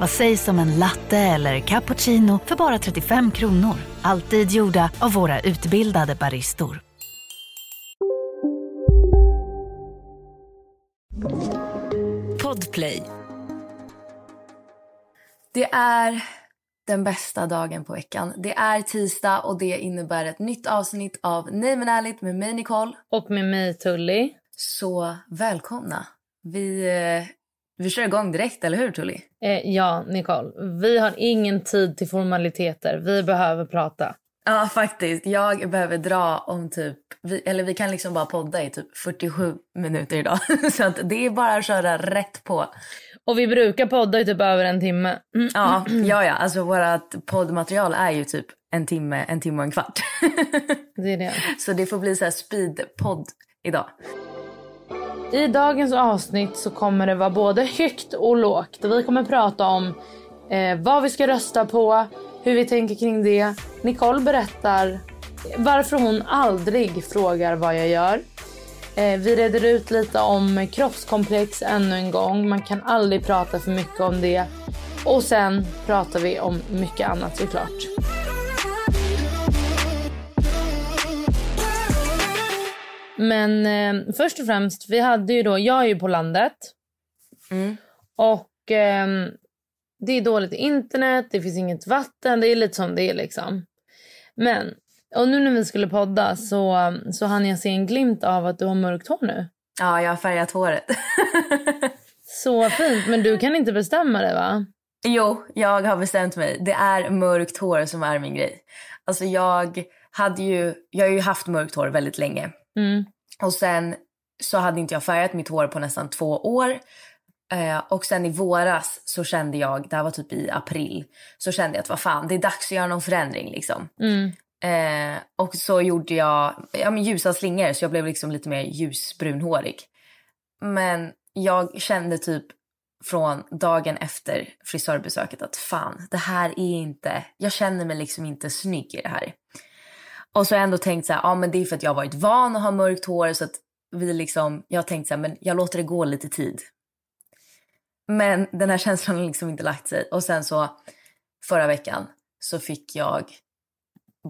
Vad sägs om en latte eller cappuccino för bara 35 kronor? Alltid gjorda av våra utbildade baristor. Podplay. Det är den bästa dagen på veckan. Det är tisdag och det innebär ett nytt avsnitt av Nej men ärligt med mig Nicole. Och med mig Tully. Så välkomna. Vi, eh, vi kör igång direkt, eller hur Tully? Eh, ja, Nicole. Vi har ingen tid till formaliteter. Vi behöver prata. Ja, faktiskt. Jag behöver dra om typ... Vi, eller vi kan liksom bara podda i typ 47 minuter idag. Så att det är bara att köra rätt på. Och vi brukar podda i typ över en timme. Mm. Ja, ja, ja. Alltså vårt poddmaterial är ju typ en timme, en timme och en kvart. Det är det. Så det får bli så här speedpodd idag. I dagens avsnitt så kommer det vara både högt och lågt. Vi kommer prata om eh, vad vi ska rösta på, hur vi tänker kring det. Nicole berättar varför hon aldrig frågar vad jag gör. Eh, vi reder ut lite om kroppskomplex ännu en gång. Man kan aldrig prata för mycket om det. Och sen pratar vi om mycket annat såklart. Men eh, först och främst, vi hade ju då, jag är ju på landet. Mm. Och eh, det är dåligt internet, det finns inget vatten, det är lite som det är liksom. Men, och nu när vi skulle podda så, så hann jag se en glimt av att du har mörkt hår nu. Ja, jag har färgat håret. Så fint, men du kan inte bestämma det va? Jo, jag har bestämt mig. Det är mörkt hår som är min grej. Alltså jag hade ju, jag har ju haft mörkt hår väldigt länge. Mm. Och sen så hade inte jag färgat mitt hår på nästan två år. Eh, och sen i våras så kände jag, det här var typ i april, så kände jag att vad fan, det är dags att göra någon förändring liksom. Mm. Eh, och så gjorde jag ja, men ljusa slingor så jag blev liksom lite mer ljusbrunhårig. Men jag kände typ från dagen efter frisörbesöket att fan, det här är inte, jag känner mig liksom inte snygg i det här. Och så har jag ändå tänkt så här, ja men det är för att jag har varit van att ha mörkt hår så att vi liksom, jag har tänkt så här, men jag låter det gå lite tid. Men den här känslan har liksom inte lagt sig. Och sen så förra veckan så fick jag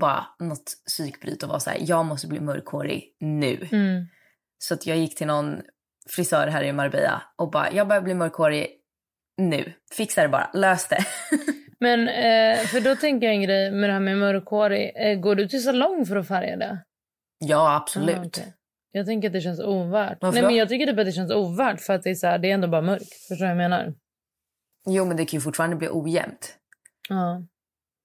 bara något psykbryt och var så här, jag måste bli mörkhårig nu. Mm. Så att jag gick till någon frisör här i Marbella och bara, jag börjar bli mörkhårig nu. Fixa det bara, lös det. Men eh, för då tänker jag en grej med det här med mörkhårig. Eh, går du till salong för att färga det? ja, absolut. Ah, okej. Jag tänker att det känns ovärt. Varför Nej, då? men jag tycker typ att det känns ovärt för att det är, så här, det är ändå bara mörkt. Förstår du vad jag menar? Jo, men det kan ju fortfarande bli ojämnt. Ja.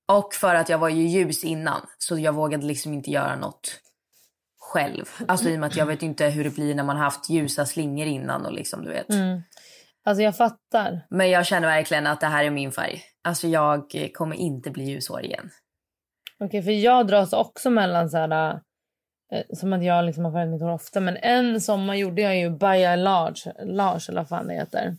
Och för att jag var ju ljus innan så jag vågade liksom inte göra något själv. Alltså i och med att jag vet inte hur det blir när man haft ljusa slingor innan och liksom du vet. Mm. Alltså jag fattar. Men jag känner verkligen att det här är min färg. Alltså jag kommer inte bli ljushårig igen. Okej, för jag dras också mellan så här... Eh, som att jag liksom har färgat mitt hår ofta. Men en sommar gjorde jag ju Baja Large, Large eller vad fan det heter.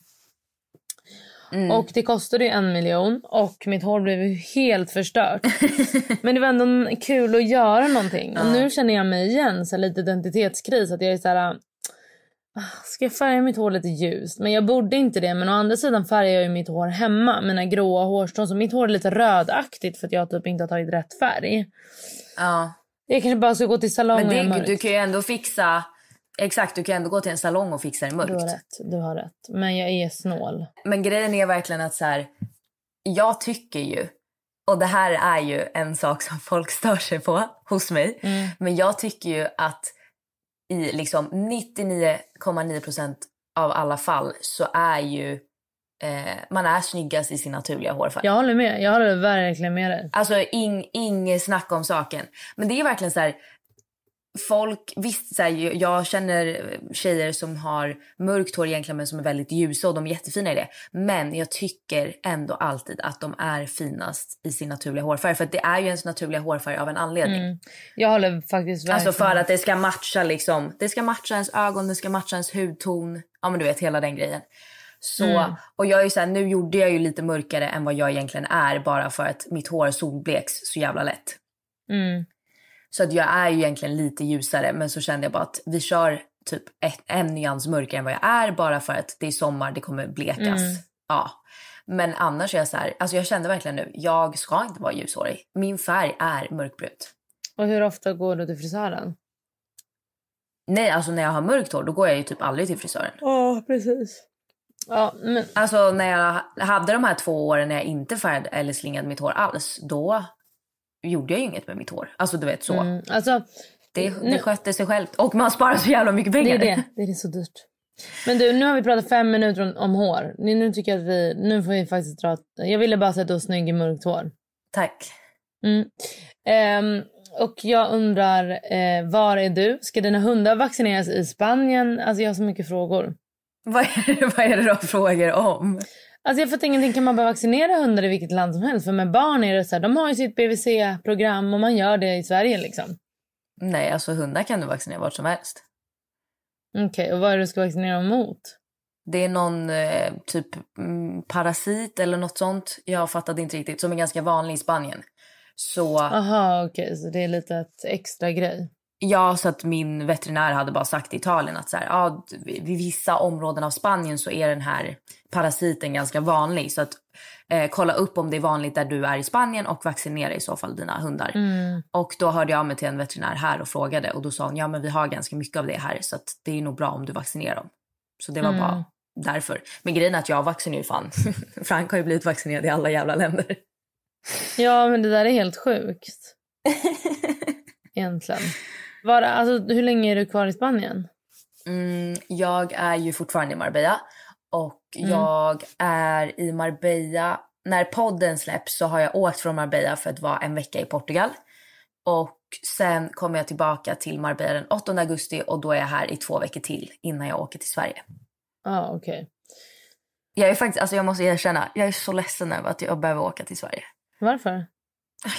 Mm. Och det kostade ju en miljon och mitt hår blev helt förstört. Men det var ändå kul att göra någonting. Och nu känner jag mig igen, så lite identitetskris. Att jag är så här... ah, Ska jag färga mitt hår lite ljust? Men jag borde inte det. Men å andra sidan färgar jag ju mitt hår hemma. Mina gråa hårstrån. Så mitt hår är lite rödaktigt för att jag typ inte har tagit rätt färg. Ja. Jag kanske bara ska gå till salong Men det, mörkt. du kan ju ändå fixa... Exakt, du kan ändå gå till en salong och fixa det Du har mörkt. rätt. Du har rätt. Men jag är snål. Men grejen är verkligen att så här, jag tycker ju, och det här är ju en sak som folk stör sig på hos mig, Mm. men jag tycker ju att i liksom 99,9 procent av alla fall så är ju eh, man är snyggast i sin naturliga hårfärg. Jag håller med. Jag håller verkligen med dig. Alltså ing, inget snack om saken. Men det är verkligen så här, folk, visst så här, jag känner tjejer som har mörkt hår egentligen men som är väldigt ljusa och de är jättefina i det. Men jag tycker ändå alltid att de är finast i sin naturliga hårfärg. För det är ju ens naturliga hårfärg av en anledning. Mm. Jag håller faktiskt verkligen. Alltså för att det ska matcha liksom, det ska matcha ens ögon, det ska matcha ens hudton. Ja men du vet hela den grejen. Så, Mm. och jag är så här, nu gjorde jag ju lite mörkare än vad jag egentligen är bara för att mitt hår solbleks så jävla lätt. Mm. Så att jag är ju egentligen lite ljusare men så kände jag bara att vi kör typ ett, en nyans mörkare än vad jag är bara för att det är sommar, det kommer blekas. Mm. Ja. Men annars är jag så här, alltså jag kände verkligen nu, jag ska inte vara ljushårig. Min färg är mörkbrunt. Och hur ofta går du till frisören? Nej, alltså när jag har mörkt hår då går jag ju typ aldrig till frisören. Ja, precis. Ja, men Alltså när jag hade de här två åren när jag inte färgade eller slingade mitt hår alls, då gjorde jag ju inget med mitt hår. Alltså du vet så. mm, alltså, Det, nu- det skötte sig självt. Och man sparar så jävla mycket det pengar. är det. Det är så dyrt. Men du, nu har vi pratat fem minuter om, om hår. Nu, nu tycker jag att vi, nu får vi faktiskt dra... Jag ville bara säga att du har snygg i mörkt hår. Tack. Mm. Ehm, och jag undrar, eh, var är du? Ska dina hundar vaccineras i Spanien? Alltså jag har så mycket frågor. Vad är, det, vad är det har frågor om? Alltså jag fattar ingenting. Kan man bara vaccinera hundar i vilket land som helst? För med barn är det så här, de har ju sitt BVC-program och man gör det i Sverige liksom. Nej, alltså hundar kan du vaccinera vart som helst. Okej, och vad är det du ska vaccinera dem mot? Det är någon eh, typ mm, parasit eller något sånt. Jag fattade inte riktigt. Som är ganska vanlig i Spanien. Så Aha, okej, så det är lite ett extra grej. Ja, så att min veterinär hade bara sagt i Italien att så här, ja, vid vissa områden av Spanien så är den här parasiten ganska vanlig. Så att eh, kolla upp om det är vanligt där du är i Spanien och vaccinera i så fall dina hundar. Mm. Och då hörde jag av mig till en veterinär här och frågade och då sa hon ja men vi har ganska mycket av det här så att det är nog bra om du vaccinerar dem. Så det var Mm. bara därför. Men grejen är att jag vaccinerar ju fan. Frank har ju blivit vaccinerad i alla jävla länder. Ja, men det där är helt sjukt. Egentligen. Var, alltså, hur länge är du kvar i Spanien? Mm, jag är ju fortfarande i Marbella och Mm. jag är i Marbella. När podden släpps så har jag åkt från Marbella för att vara en vecka i Portugal. Och sen kommer jag tillbaka till Marbella den 8 augusti och då är jag här i två veckor till innan jag åker till Sverige. Ja, ah, okej. Jag är faktiskt, alltså jag måste erkänna, jag är så ledsen över att jag behöver åka till Sverige. Varför?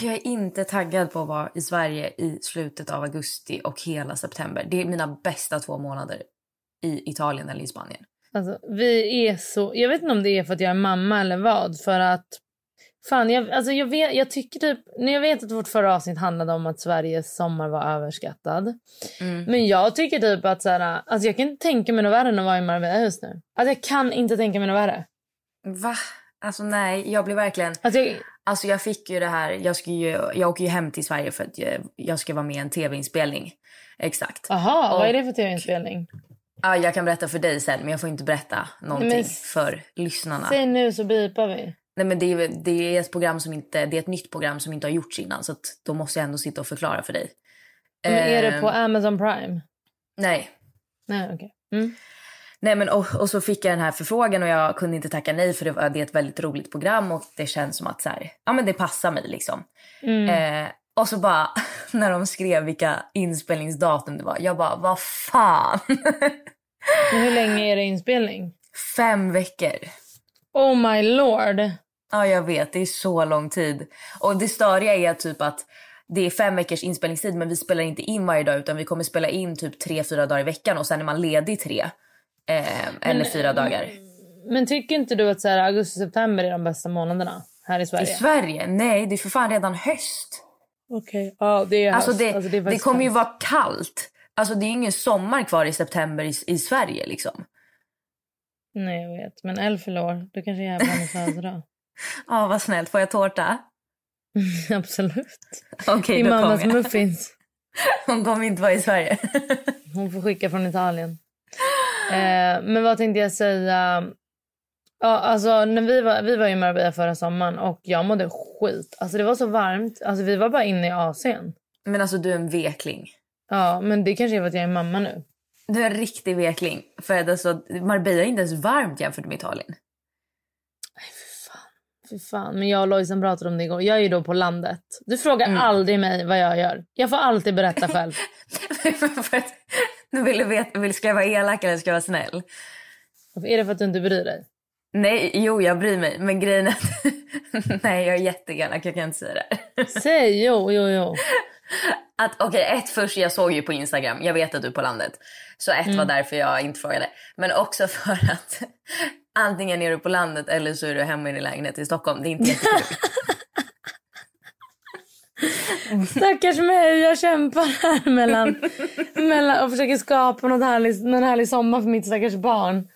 Jag är inte taggad på att vara i Sverige i slutet av augusti och hela september. Det är mina bästa två månader i Italien eller i Spanien. Alltså, vi är så... Jag vet inte om det är för att jag är mamma eller vad. För att... Fan, jag, alltså jag, vet, jag tycker typ... Jag vet att vårt förra avsnitt handlade om att Sveriges sommar var överskattad. Mm. Men jag tycker typ att så här, alltså jag kan inte tänka mig något värre än att vara i Marbella just nu. Alltså jag kan inte tänka mig något värre. Va? Alltså nej, jag blir verkligen... Alltså jag, Alltså jag fick ju det här, jag, ska ju, jag åker ju hem till Sverige för att jag, jag ska vara med i en tv-inspelning. Exakt. aha, vad är Och- det för tv-inspelning? Ja, jag kan berätta för dig sen men jag får inte berätta någonting Men- för lyssnarna. Säg nu så bipar vi. Nej men det är, det är ett program som inte, det är ett nytt program som inte har gjorts innan så att då måste jag ändå sitta och förklara för dig. Men är det Ehm, på Amazon Prime? Nej. Nej, okej. Mm. Nej men och, och så fick jag den här förfrågan och jag kunde inte tacka nej för det, var, det är ett väldigt roligt program och det känns som att så här, ja men det passar mig liksom. Mm. Eh, och så bara när de skrev vilka inspelningsdatum det var, jag bara vad fan. Men hur länge är det inspelning? Fem veckor. Oh my lord. Ja jag vet, det är så lång tid. Och det störiga är typ att det är fem veckors inspelningstid men vi spelar inte in varje dag utan vi kommer spela in typ tre, fyra dagar i veckan och sen är man ledig tre. Eh, eller fyra dagar. Men tycker inte du att så här, augusti september är de bästa månaderna här i I Sverige? Sverige? Nej, det är för fan redan höst. Okej, ja det är Alltså höst. det, Alltså, det, faktiskt kommer ju vara kallt. Alltså det är ingen sommar kvar i september i, i Sverige liksom. Nej jag vet, men Elle fyller år. Du kanske är på hennes födelsedag. Ja, vad snällt. Får jag tårta? Absolut. Okej, I mammas muffins. Hon kommer inte vara i Sverige. Hon får skicka från Italien. Eh, men vad tänkte jag säga? Ja, alltså, när vi, var, vi var i Marbella förra sommaren och jag mådde skit. Alltså, det var så varmt. Alltså, vi var bara inne i AC'n. Men alltså du är en vekling. Ja, men det kanske är för att jag är mamma nu. Du är en riktig vekling. För att alltså, Marbella är inte ens varmt jämfört med Italien. Fy fan. Men jag och Lojsan pratade om det igår. Jag är ju då på landet. Du frågar Mm. aldrig mig vad jag gör. Jag får alltid berätta själv. För att nu vill du veta, vill, ska jag vara elak eller ska jag vara snäll? är det för att du inte bryr dig? Nej, jo jag bryr mig. Men grejen är att... Nej, jag är jätteelak. Jag kan inte säga det. Säg jo, jo, jo. Att okej, ett först, jag såg ju på Instagram. Jag vet att du är på landet. Så ett var därför jag inte frågade. Men också för att antingen är du på landet eller så är du hemma i din lägenhet i Stockholm. Det är inte jättekul. Stackars mig, jag kämpar här mellan, mellan och försöker skapa något härligt, någon härlig sommar för mitt stackars barn.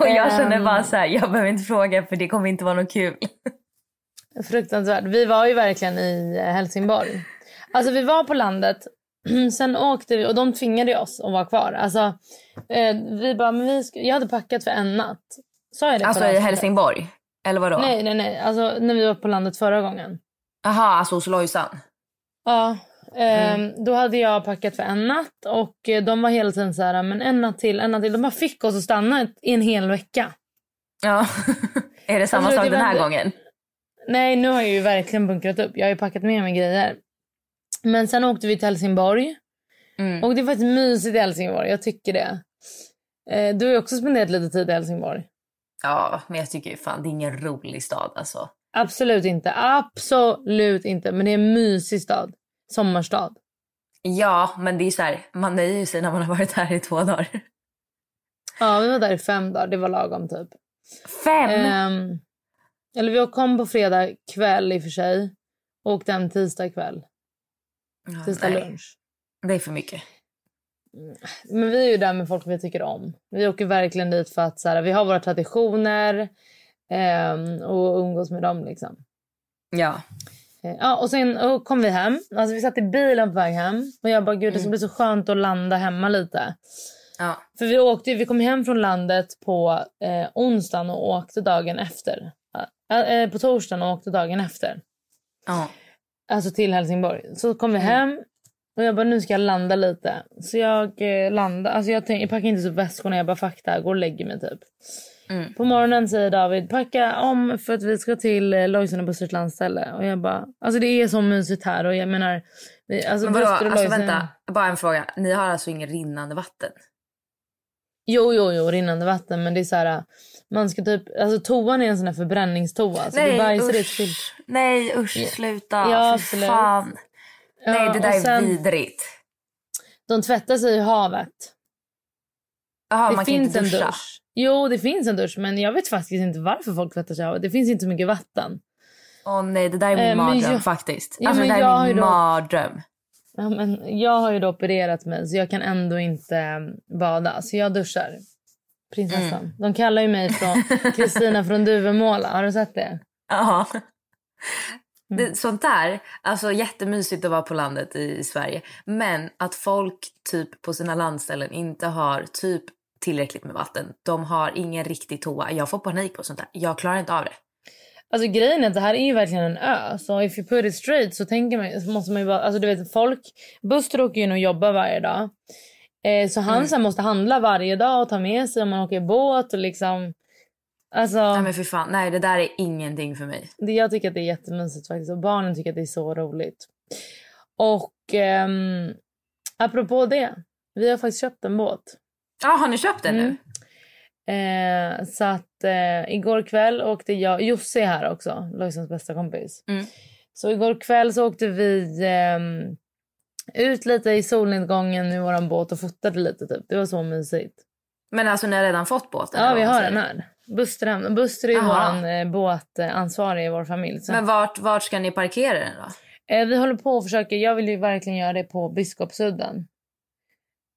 Och jag känner Ehm. bara så här, jag behöver inte fråga för det kommer inte vara något kul. Fruktansvärt. Vi var ju verkligen i Helsingborg. Alltså vi var på landet, sen åkte vi och de tvingade oss att vara kvar. Alltså eh, vi bara, men vi jag hade packat för en natt. Sa jag det Alltså i? Helsingborg? Eller vadå? Nej, nej, nej. Alltså när vi var på landet förra gången. Jaha, alltså hos Lojsan? Ja, ehm, Mm. då hade jag packat för en natt och eh, de var hela tiden så här, men en natt till, en natt till. De bara fick oss att stanna ett- i en hel vecka. Ja. är det samma tror sak den här var- gången? Nej, nu har jag ju verkligen bunkrat upp. Jag har packat med mig grejer. Men sen åkte vi till Helsingborg. Mm. Och det är faktiskt mysigt i Helsingborg, jag tycker det. Eh, du har också spenderat lite tid i Helsingborg. Ja, men jag tycker ju fan det är ingen rolig stad alltså. Absolut inte, absolut inte. Men det är en mysig stad. Sommarstad. Ja, men det är så här, man nöjer sig när man har varit här i två dagar. Ja, vi var där i fem dagar. Det var lagom typ. Fem? Ehm, eller vi kom på fredag kväll i och för sig. Och åkte hem tisdag kväll. Ja, Tisdag nej, lunch. det är för mycket. Men vi är ju där med folk vi tycker om. Vi åker verkligen dit för att så här, vi har våra traditioner. Ehm, och umgås med dem liksom. Ja. Eh, Ja, och sen och kom vi hem. Alltså vi satt i bilen på väg hem. Och jag bara, gud det ska bli så skönt att landa hemma lite. Ja. För vi åkte vi kom hem från landet på eh, onsdagen och åkte dagen efter. Eh, eh, på torsdagen och åkte dagen efter. ja. Alltså till Helsingborg. Så kom vi hem och jag bara nu ska jag landa lite. Så jag eh, landade, alltså jag, tänk, jag packade inte upp väskorna. Jag bara fuck det här, går och lägger mig typ. Mm. På morgonen säger David packa om för att vi ska till eh, Lojsan och Busters landställe. Och jag bara, alltså det är så mysigt här och jag menar. vi- Alltså Men vadå, Buster och alltså vänta, bara en fråga. Ni har alltså ingen rinnande vatten? Jo, jo, jo, rinnande vatten. Men det är så här, man ska typ, alltså toan är en sån här förbränningstoa. Så det bajsar ut till. Nej usch, sluta. Ja, absolut. fan. Nej, det där är sen- vidrigt. De tvättar sig i havet. Jaha, det man kan finns inte en duscha. dusch. Jo, det finns en dusch, men jag vet faktiskt inte varför folk tvättar sig i havet. Det finns inte så mycket vatten. Åh nej, det där är min Eh, mardröm jag- faktiskt. Ja, alltså det men där jag är min då- mardröm. Ja, men jag har ju då opererat mig så jag kan ändå inte eh, bada. Så jag duschar. Prinsessan. Mm. De kallar ju mig från Kristina från Duvemåla. Har du sett det? Ja. Mm. Det, sånt där, alltså jättemysigt att vara på landet i, i Sverige. Men att folk typ på sina landställen inte har typ tillräckligt med vatten. De har ingen riktig toa. Jag får panik på sånt där. Jag klarar inte av det. Alltså grejen är att det här är ju verkligen en ö. Så if you put it straight så tänker man, så måste man ju bara, alltså du vet folk, Buster åker ju in och jobbar varje dag. Eh, så han Mm. måste handla varje dag och ta med sig om man åker båt och liksom. Alltså Nej men för fan, nej det där är ingenting för mig. det, jag tycker att det är jättemysigt faktiskt och barnen tycker att det är så roligt. Och ehm, apropå det, vi har faktiskt köpt en båt. Ja, har ni köpt den nu? Mm. Eh, så att eh, igår kväll åkte jag, Josse är här också, Lojsans bästa kompis. Mm. Så igår kväll så åkte vi ehm, ut lite i solnedgången i våran båt och fotade lite typ. Det var så mysigt. Men alltså ni har redan fått båten? Ja vi har den här. Buster, Buster är ju våran eh, båtansvarig i vår familj. Så. Men vart, vart ska ni parkera den då? Eh, vi håller på och försöker, jag vill ju verkligen göra det på Biskopsudden.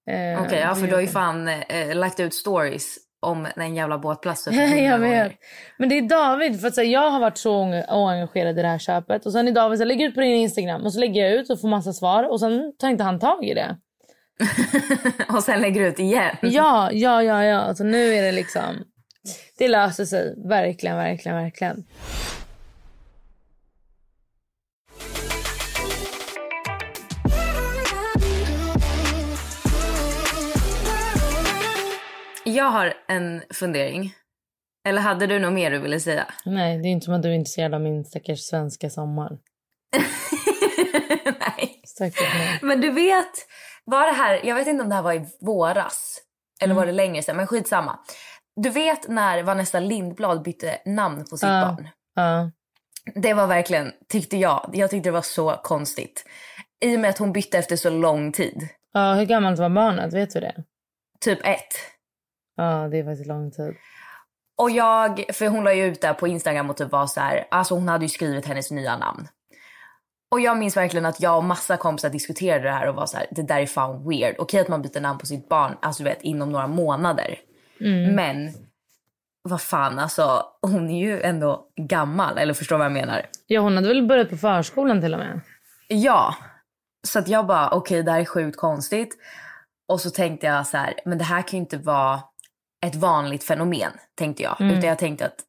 Eh, Okej, ja vi för du har ju fan eh, lagt ut stories om en jävla båtplats. typ jag vet. gånger. Men det är David. För att, här, jag har varit så eng- oengagerad i det här köpet. Och sen är David så här, lägg ut på din Instagram. Och så lägger jag ut och får massa svar. Och sen tar inte han tag i det. och sen lägger du ut igen. Ja, ja, ja, ja. Så nu är det liksom. Det löser sig. Verkligen, verkligen, verkligen. Jag har en fundering. Eller hade du något mer du ville säga? Nej, det är inte som att du är intresserad av min stackars svenska sommar. Nej. Stackars mig. Men du vet, var det här, jag vet inte om det här var i våras eller var det längre sedan, men skitsamma. Du vet när Vanessa Lindblad bytte namn på sitt Ja. barn? Ja. Det var verkligen, tyckte jag, jag tyckte det var så konstigt. I och med att hon bytte efter så lång tid. ja, hur gammalt var barnet? Vet du det? Typ ett. Ja, det är faktiskt lång tid. Och jag, för hon la ju ut där på Instagram och typ var så här, alltså hon hade ju skrivit hennes nya namn. Och jag minns verkligen att jag och massa kompisar diskuterade det här och var så här, det där är fan weird. Okej att man byter namn på sitt barn, alltså du vet inom några månader. Men vad fan alltså, hon är ju ändå gammal, eller förstår vad jag menar? Ja, hon hade väl börjat på förskolan till och med. Ja. Så att jag bara, okej det här är sjukt konstigt. Och så tänkte jag så här, men det här kan ju inte vara ett vanligt fenomen, tänkte jag. Utan jag tänkte att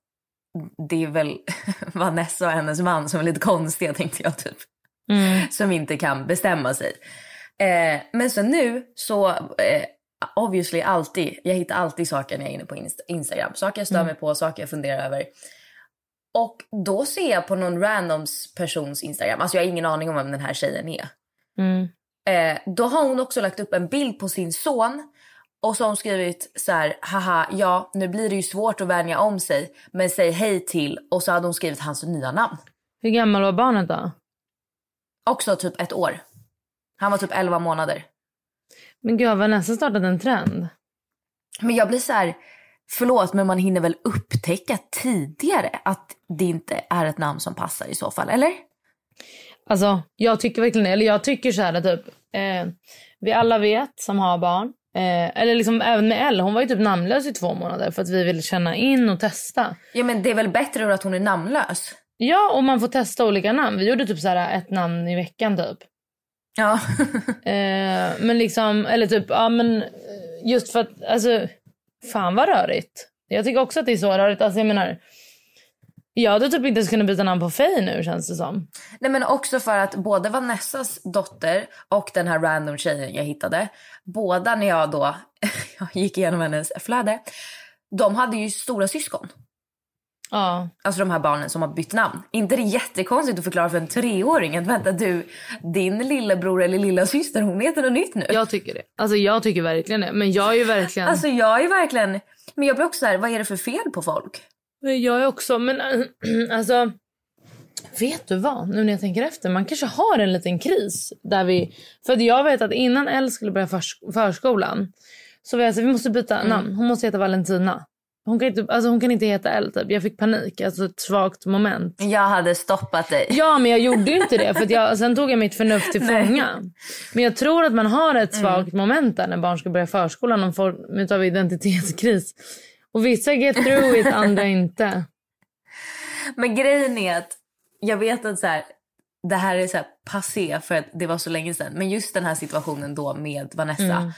det är väl Vanessa och hennes man som är lite konstiga, tänkte jag typ. Som inte kan bestämma sig. Eh, men så nu så, eh, obviously alltid, jag hittar alltid saker när jag är inne på Inst- Instagram. Saker jag stör mig på, saker jag funderar över. Och då ser jag på någon randoms persons Instagram, alltså jag har ingen aning om vem den här tjejen är. Mm. Eh, då har hon också lagt upp en bild på sin son och så har hon skrivit så här, haha, ja nu blir det ju svårt att vänja om sig, men säg hej till och så hade hon skrivit hans nya namn. Hur gammal var barnet då? Också typ ett år. Han var typ 11 månader. Men gud, har Vanessa startat en trend? Men jag blir så här, förlåt men man hinner väl upptäcka tidigare att det inte är ett namn som passar i så fall, eller? Alltså, jag tycker verkligen. Eller jag tycker så här typ. Eh, vi alla vet som har barn. Eh, eller liksom även med Elle. Hon var ju typ namnlös i två månader för att vi ville känna in och testa. Ja men det är väl bättre att hon är namnlös? Ja, och man får testa olika namn. Vi gjorde typ så här ett namn i veckan typ. Ja. Eh, men liksom, eller typ, ja men eh, just för att, alltså, fan vad rörigt. Jag tycker också att det är så rörigt. Alltså jag menar, jag hade typ inte ens kunnat byta namn på Faye nu känns det som. Nej men också för att både Vanessas dotter och den här random tjejen jag hittade, båda när jag då jag gick igenom hennes flöde, de hade ju stora syskon. Ja, Alltså de här barnen som har bytt namn. inte det är jättekonstigt att förklara för en treåring att vänta du, din lillebror eller lilla syster hon heter något nytt nu. jag tycker det. Alltså jag tycker verkligen det. Men jag är verkligen... Alltså jag är verkligen, men jag blir också så här, vad är det för fel på folk? Jag är också, men alltså... Vet du vad? Nu när jag tänker efter. Man kanske har en liten kris. Där vi, för jag vet att innan Elle skulle börja förs- förskolan. Så var jag så vi måste byta namn. Hon måste heta Valentina. Hon kan inte, alltså hon kan inte heta Elle typ. Jag fick panik. Alltså ett svagt moment. Jag hade stoppat dig. Ja men jag gjorde inte det. För jag, sen tog jag mitt förnuft till fånga. Men jag tror att man har ett svagt moment där när barn ska börja förskolan. Någon form av identitetskris. Och vissa get through it, andra inte. Men grejen är att jag vet att så här, det här är så här passé för att det var så länge sedan. Men just den här situationen då med Vanessa.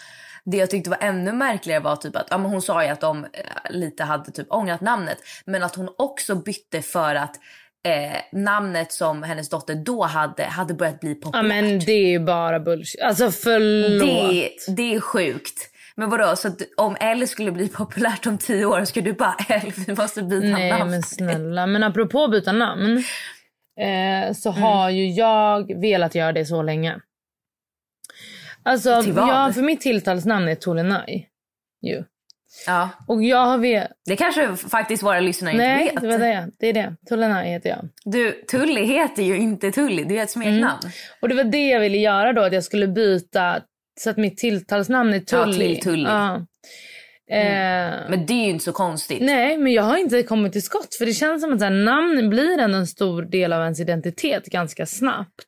Det jag tyckte var ännu märkligare var typ att ja, men hon sa ju att de eh, lite hade typ ångrat namnet. Men att hon också bytte för att eh, namnet som hennes dotter då hade hade börjat bli Ja populärt. men det är ju bara bullshit. Alltså förlåt. det, det är sjukt. Men vadå, så om Elle skulle bli populärt om tio år ska du bara Elle, vi måste byta Nej namn. men snälla. Men apropå byta namn. Eh, så Mm. har ju jag velat göra det så länge. Alltså Till vad? ja, för mitt tilltalsnamn är Tolenai. Ju. Ja, Och jag har velat... det kanske faktiskt våra lyssnare inte Nej vet. det var det. Det är det. Tolenai heter jag. Du, Tully heter ju inte Tully, det är ett smeknamn. Och det var det jag ville göra då. Att jag skulle byta så att mitt tilltalsnamn är Ja, Tully. till Tully. Ja. Eh, Men det är ju inte så konstigt. Nej, men jag har inte kommit till skott. För det känns som att så här, namn blir ändå en stor del av ens identitet ganska snabbt.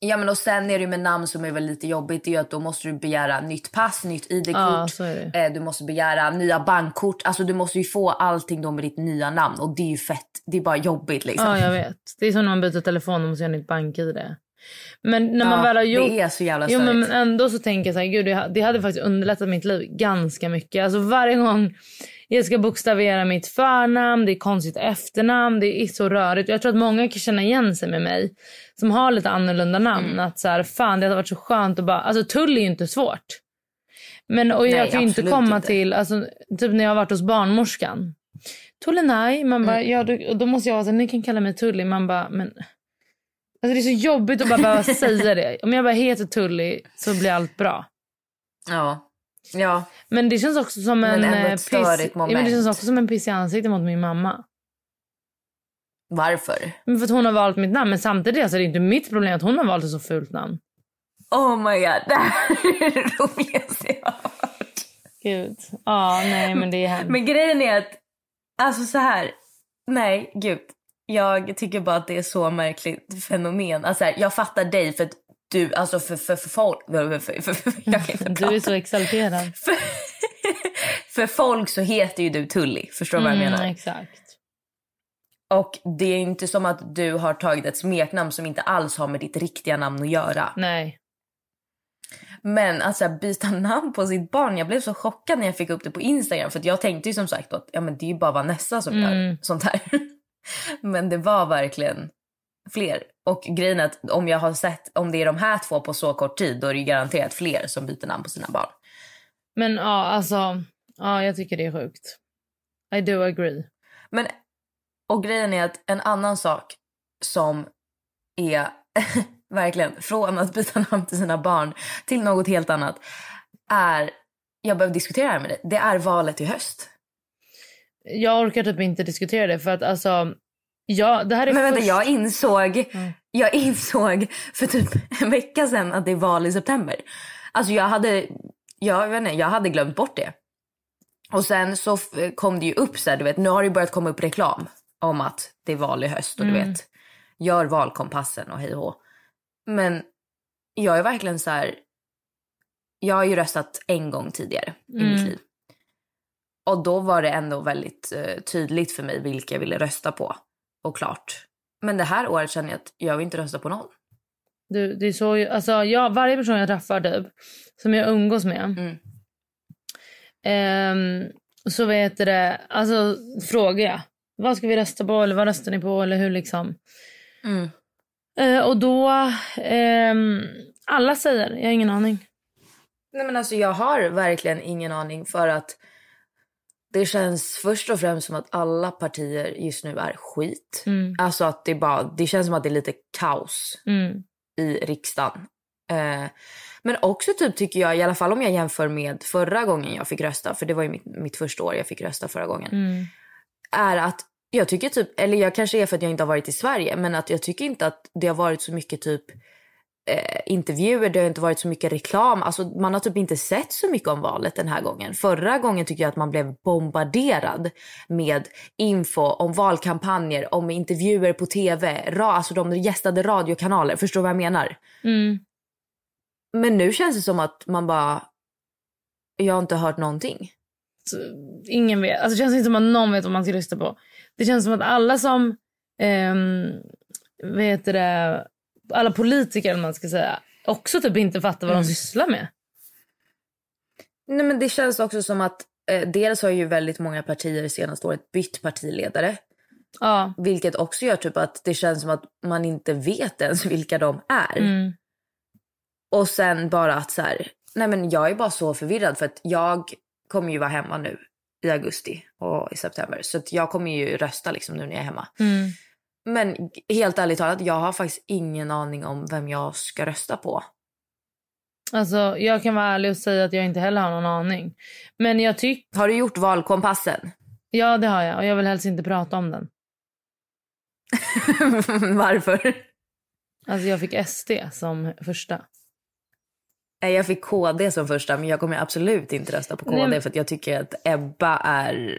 Ja men och sen är det med namn som är väl lite jobbigt. Det är ju att då måste du begära nytt pass, nytt ID-kort. Ja. Eh, Du måste begära nya bankkort. Alltså du måste ju få allting då med ditt nya namn. Och det är ju fett. Det är bara jobbigt liksom. Ja, jag vet. Det är som när man byter telefon och måste göra nytt bank-id. Men när man Ja, väl har gjort... Det är så jävla Jo, störigt. men ändå så tänker jag så här, gud, det hade faktiskt underlättat mitt liv ganska mycket. Alltså varje gång jag ska bokstavera mitt förnamn, det är konstigt efternamn, det är så rörigt. Jag tror att många kan känna igen sig med mig som har lite annorlunda namn. Mm. Att så här, fan det hade varit så skönt att bara, alltså tull är ju inte svårt. Men och jag Nej, kan inte komma inte. till, alltså typ när jag har varit hos barnmorskan. Tullinaj. Man bara, Mm. ja då, då måste jag vara så ni kan kalla mig Tully. Man bara, men... Alltså det är så jobbigt att bara behöva säga det. Om jag bara heter Tully så blir allt bra. Ja. Ja. Men det känns också som Men en eh, piss. Ja, men det moment. känns också som en piss i ansiktet mot min mamma. Varför? Men för att hon har valt mitt namn. Men samtidigt alltså, det är inte mitt problem att hon har valt ett så fult namn. Oh my god, det här är det roligaste jag har hört. Gud. Ja, nej men det är hemskt. Men grejen är att, alltså så här, nej gud. Jag tycker bara att det är så märkligt fenomen. Alltså här, jag fattar dig för att du, alltså för, för, för folk, för, för, för, för, jag kan inte Du prata. är så exalterad. För, för folk så heter ju du Tully, förstår du vad jag menar? Mm, exakt. Och det är inte som att du har tagit ett smeknamn som inte alls har med ditt riktiga namn att göra. Nej. Men att så här, byta namn på sitt barn, jag blev så chockad när jag fick upp det på Instagram. För jag tänkte ju som sagt att ja, men det är bara Vanessa som Mm. gör sånt här. men det var verkligen fler. Och grejen är att om jag har sett, om det är de här två på så kort tid, då är det ju garanterat fler som byter namn på sina barn. Men ja, alltså. Ja, jag tycker det är sjukt. I do agree. Men, och grejen är att en annan sak som är verkligen från att byta namn till sina barn till något helt annat är, jag behöver diskutera det här med dig, det är valet i höst. Jag orkar typ inte diskutera det för att alltså. Ja, det här är Men vänta, först- jag insåg, Mm. jag insåg för typ en vecka sedan att det är val i september. Alltså jag hade, jag vet inte, jag hade glömt bort det. Och sen så kom det ju upp så här, du vet, nu har det börjat komma upp reklam om att det är val i höst och du Mm. vet, gör valkompassen och hej och. Men jag är verkligen så här, jag har ju röstat en gång tidigare i Mm. mitt liv. Och då var det ändå väldigt eh, tydligt för mig vilka jag ville rösta på. Och klart. Men det här året känner jag att jag vill inte rösta på någon. Du, det är så, alltså, jag, varje person jag träffar typ, som jag umgås med. Mm. ehm, så vet det, alltså frågar jag. Vad ska vi rösta på eller vad röstar ni på eller hur liksom. Mm. Eh, och då, ehm, alla säger, jag har ingen aning. Nej men alltså jag har verkligen ingen aning för att det känns först och främst som att alla partier just nu är skit. Mm, Alltså att det bara, det känns som att det är lite kaos mm, i riksdagen. Eh, men också typ tycker jag, i alla fall om jag jämför med förra gången jag fick rösta, för det var ju mitt, mitt första år jag fick rösta förra gången. mm, är att jag tycker typ, eller jag kanske är för att jag inte har varit i Sverige, men att jag tycker inte att det har varit så mycket typ eh, intervjuer, det har inte varit så mycket reklam. Alltså man har typ inte sett så mycket om valet den här gången. Förra gången tycker jag att man blev bombarderad med info om valkampanjer, om intervjuer på tv, ra, alltså de gästade radiokanaler. Förstår du vad jag menar? mm. Men nu känns det som att man bara, jag har inte hört någonting. Ingen vet. Alltså, det känns inte som att någon vet vad man ska rösta på. Det känns som att alla som, um, vet det, alla politiker vad man ska säga, också typ inte fattar vad Mm. de sysslar med. Nej men det känns också som att eh, dels har ju väldigt många partier senaste året bytt partiledare. Ja. Vilket också gör typ att det känns som att man inte vet ens vilka de är. Mm. Och sen bara att så här, nej men jag är bara så förvirrad för att jag kommer ju vara hemma nu i augusti och i september. Så att jag kommer ju rösta liksom nu när jag är hemma. Mm. Men helt ärligt talat, jag har faktiskt ingen aning om vem jag ska rösta på. Alltså, jag kan vara ärlig och säga att jag inte heller har någon aning. Men jag tycker, Har du gjort valkompassen? ja det har jag och jag vill helst inte prata om den. Varför? Alltså jag fick SD som första. Nej, Jag fick KD som första, men jag kommer absolut inte rösta på KD Nej, för jag tycker att Ebba är...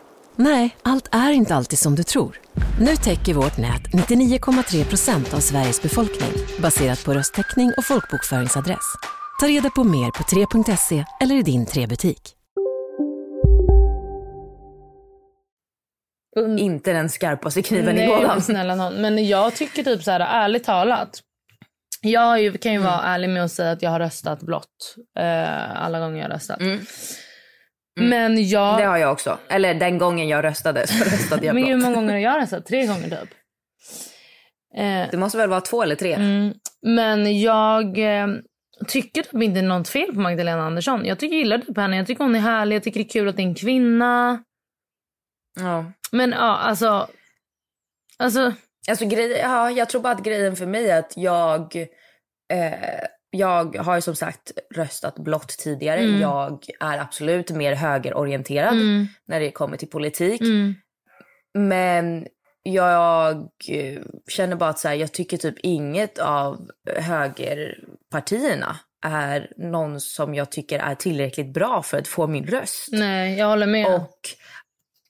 Nej, allt är inte alltid som du tror. Nu täcker vårt nät 99,3 procent av Sveriges befolkning baserat på röstteckning och folkbokföringsadress. Ta reda på mer på 3.se eller i din 3-butik. Inte den skarpaste kniven i Nej, lådan. men snälla någon. Men jag tycker typ så här, ärligt talat. Jag ju, kan ju vara ärlig med att säga att jag har röstat blått. Eh, alla gånger jag har röstat. Mm. Men jag... Det har jag också. Eller den gången jag röstade så röstade jag men hur blått. många gånger har jag röstat? Tre gånger typ. Eh, Det måste väl vara två eller tre? mm, men jag eh, tycker typ inte något fel på Magdalena Andersson. Jag tycker jag gillar typ henne. Jag tycker hon är härlig. Jag tycker det är kul att det är en kvinna. Ja. Men ja, alltså... Alltså, Alltså, grej, ja, jag tror bara att grejen för mig är att jag... Eh, jag har ju som sagt röstat blått tidigare. Mm. Jag är absolut mer högerorienterad mm, när det kommer till politik. mm, Men jag eh, känner bara att så här, jag tycker typ inget av högerpartierna är någon som jag tycker är tillräckligt bra för att få min röst. nej, jag håller med. Och,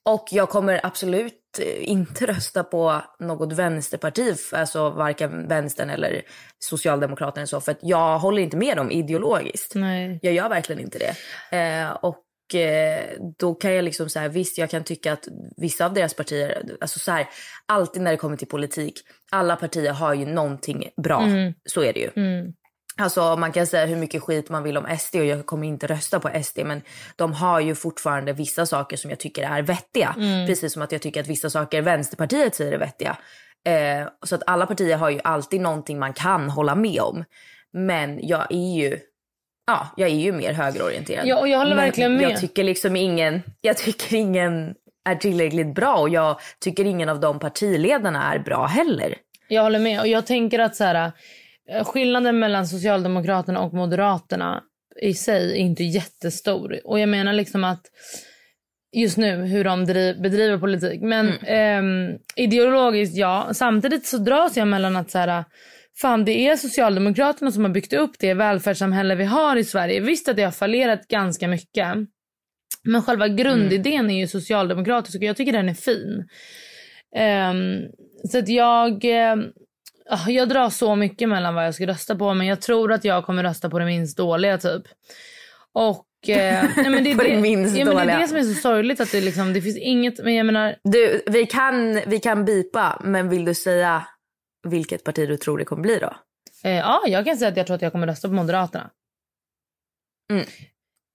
och jag kommer absolut eh, inte rösta på något vänsterparti, alltså varken vänstern eller Socialdemokraterna. Så, för att jag håller inte med dem ideologiskt. nej. Jag gör verkligen inte det. Eh, och eh, då kan jag liksom så här, visst jag kan tycka att vissa av deras partier, alltså så här, alltid när det kommer till politik, alla partier har ju någonting bra. Mm. Så är det ju. Mm. Alltså man kan säga hur mycket skit man vill om SD och jag kommer inte rösta på SD men de har ju fortfarande vissa saker som jag tycker är vettiga. Mm. Precis som att jag tycker att vissa saker Vänsterpartiet säger är vettiga. Eh, så att alla partier har ju alltid någonting man kan hålla med om. Men jag är ju, ja, jag är ju mer högerorienterad. Ja, och jag håller Men verkligen med. Jag tycker liksom ingen, jag tycker ingen är tillräckligt bra och jag tycker ingen av de partiledarna är bra heller. Jag håller med. Och jag tänker att så här, skillnaden mellan Socialdemokraterna och Moderaterna i sig är inte jättestor. Och jag menar liksom att just nu hur de driv, bedriver politik. Men Mm. ehm, ideologiskt ja. Samtidigt så dras jag mellan att så här, fan det är Socialdemokraterna som har byggt upp det välfärdssamhälle vi har i Sverige. Visst att det har fallerat ganska mycket. Men själva grundidén är ju socialdemokratisk och jag tycker den är fin. Ehm, så att jag, ah, jag drar så mycket mellan vad jag ska rösta på men jag tror att jag kommer rösta på det minst dåliga typ. Och eh, nej, men det, är det minst ja, men det är det som är så sorgligt att det, liksom, det finns inget, men jag menar Du, vi kan, vi kan bipa, men vill du säga vilket parti du tror det kommer bli då? eh, ja jag kan säga att jag tror att jag kommer rösta på Moderaterna.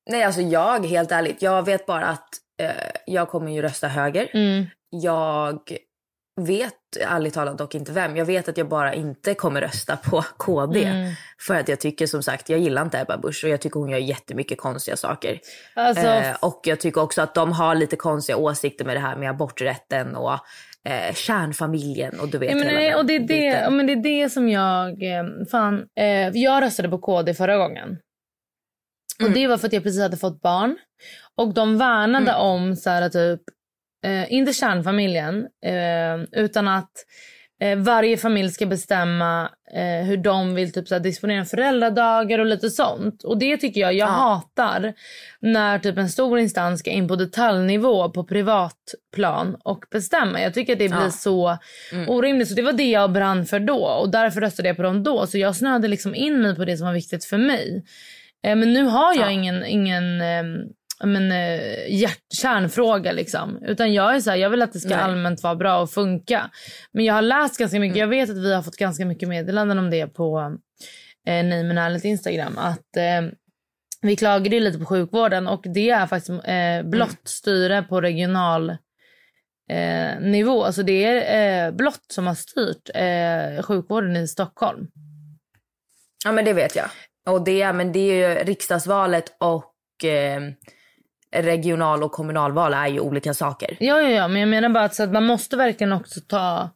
Nej, alltså jag, helt ärligt, jag vet bara att eh, jag kommer ju rösta höger. Mm. Jag vet ärligt talat dock inte vem. Jag vet att jag bara inte kommer rösta på KD. Mm. För att jag tycker som sagt, jag gillar inte Ebba Busch och jag tycker hon gör jättemycket konstiga saker. Alltså, Eh, och jag tycker också att de har lite konstiga åsikter med det här med aborträtten och eh, kärnfamiljen och du vet Ja, men, hela och det, är det, ja, men det är det som jag... Eh, fan, eh, jag röstade på KD förra gången. Och Mm. Det var för att jag precis hade fått barn. Och de värnade Mm. om, så här, typ, eh, inte kärnfamiljen, eh, utan att eh, varje familj ska bestämma eh, hur de vill typ, så här, disponera föräldradagar och lite sånt. Och det tycker jag, jag Ja. hatar när typ en stor instans ska in på detaljnivå på privatplan och bestämma. Jag tycker att det blir Ja. så Mm. orimligt. Så det var det jag brann för då och därför röstade jag på dem då. Så jag snöade liksom in mig på det som var viktigt för mig. Eh, men nu har jag Ja. ingen, ingen eh, men, eh, hjärt, kärnfråga liksom. Utan jag är så här, jag vill att det ska Nej. allmänt vara bra och funka. Men jag har läst ganska mycket, jag vet att vi har fått ganska mycket meddelanden om det på eh, Nej men ärligt Instagram. Att eh, vi klagade ju lite på sjukvården och det är faktiskt eh, blått styre på regional eh, nivå. Alltså det är eh, blått som har styrt eh, sjukvården i Stockholm. Ja men det vet jag. Och det, men det är ju riksdagsvalet och eh, regional och kommunalval är ju olika saker. Ja, ja, ja, men jag menar bara att, så att man måste verkligen också ta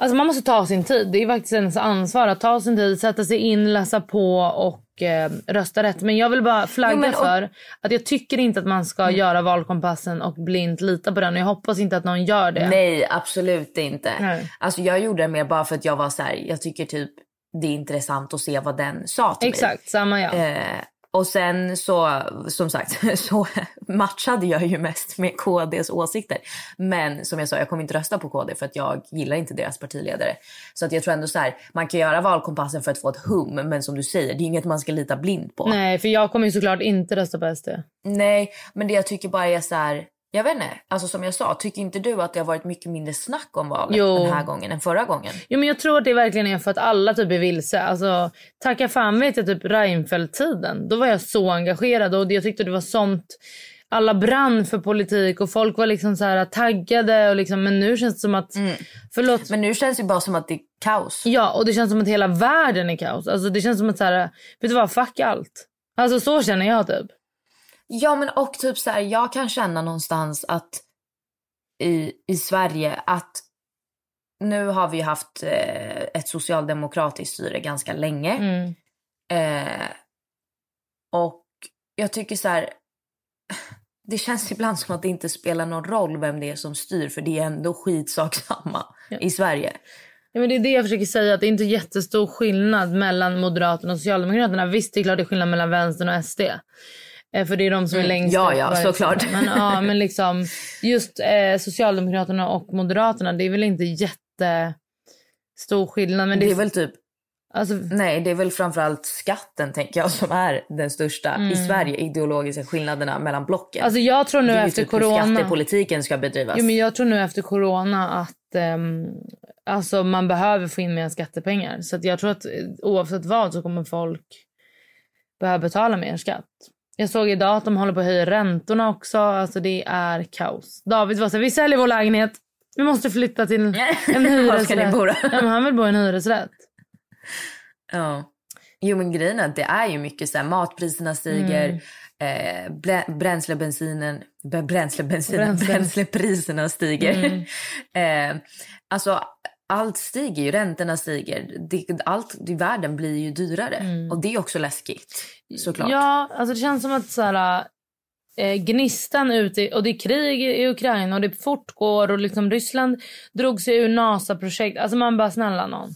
Alltså man måste ta sin tid. Det är faktiskt ens ansvar att ta sin tid, sätta sig in, läsa på och eh, rösta rätt. Men jag vill bara flagga Jo, men och- för att jag tycker inte att man ska göra valkompassen och blint lita på den. Och jag hoppas inte att någon gör det. Nej, absolut inte. Nej. Alltså jag gjorde det mer bara för att jag var så här, jag tycker typ det är intressant att se vad den sa till mig. Exakt, samma jag. Eh, och sen så, som sagt, så matchade jag ju mest med KDs åsikter. Men som jag sa, jag kommer inte rösta på KD för att jag gillar inte deras partiledare. Så att jag tror ändå så här, man kan göra valkompassen för att få ett hum, men som du säger, det är inget man ska lita blind på. Nej, för jag kommer ju såklart inte rösta på SD. Nej, men det jag tycker bara är så här, jag vet inte, alltså som jag sa, tycker inte du att det har varit mycket mindre snack om valet Jo. den här gången än förra gången? Jo, men jag tror att det verkligen är för att alla typ är vilse. Alltså, tacka fan vet jag typ Reinfeldt-tiden. Då var jag så engagerad och jag tyckte det var sånt. Alla brann för politik och folk var liksom så här taggade. Och liksom, men nu känns det som att... Förlåt. Men nu känns det bara som att det är kaos. Ja, och det känns som att hela världen är kaos. Alltså, det känns som att så här, vet du vad, fuck allt. Alltså så känner jag typ. Ja, men och typ så här, jag kan känna någonstans att i, i Sverige att nu har vi haft eh, ett socialdemokratiskt styre ganska länge. Mm. Eh, och jag tycker så här, det känns ibland som att det inte spelar någon roll vem det är som styr för det är ändå skitsak samma i Sverige. Ja, men det är det jag försöker säga. Att det är inte jättestor skillnad mellan Moderaterna och Socialdemokraterna. Visst, det är klart det är skillnad mellan vänstern och SD. Eh, För det är de som är Mm. längst Ja, ja, varje såklart. Men, ja, men liksom, just eh, Socialdemokraterna och Moderaterna, det är väl inte jättestor skillnad. Men Det det, är väl typ, alltså, nej det är väl framförallt skatten tänker jag som är den största i Sverige ideologiska skillnaderna mellan blocken. Mm. alltså jag tror nu det är ju efter typ hur corona... skattepolitiken ska bedrivas. Jo, men jag tror nu efter corona att ehm, alltså man behöver få in mer skattepengar. Så jag tror att eh, oavsett vad så kommer folk behöva betala mer skatt. Jag såg idag att de håller på att höja räntorna också. Alltså det är kaos. David var så här, vi säljer vår lägenhet. Vi måste flytta till en Var hyresrätt. då? ja, han vill bo i en hyresrätt. Ja. Jo men grejen är att det är ju mycket så här, matpriserna stiger, Mm. eh, bränsle, bensinen, bränsle, bensinen, Bränsle. bränslepriserna stiger. Mm. eh, alltså allt stiger ju, räntorna stiger. Det, allt i världen blir ju dyrare och det är också läskigt såklart. Mm. Ja, alltså det känns som att så här, eh, gnistan ute och det är krig i Ukraina och det fortgår och liksom Ryssland drog sig ur NASA-projekt. Alltså man bara snälla någon.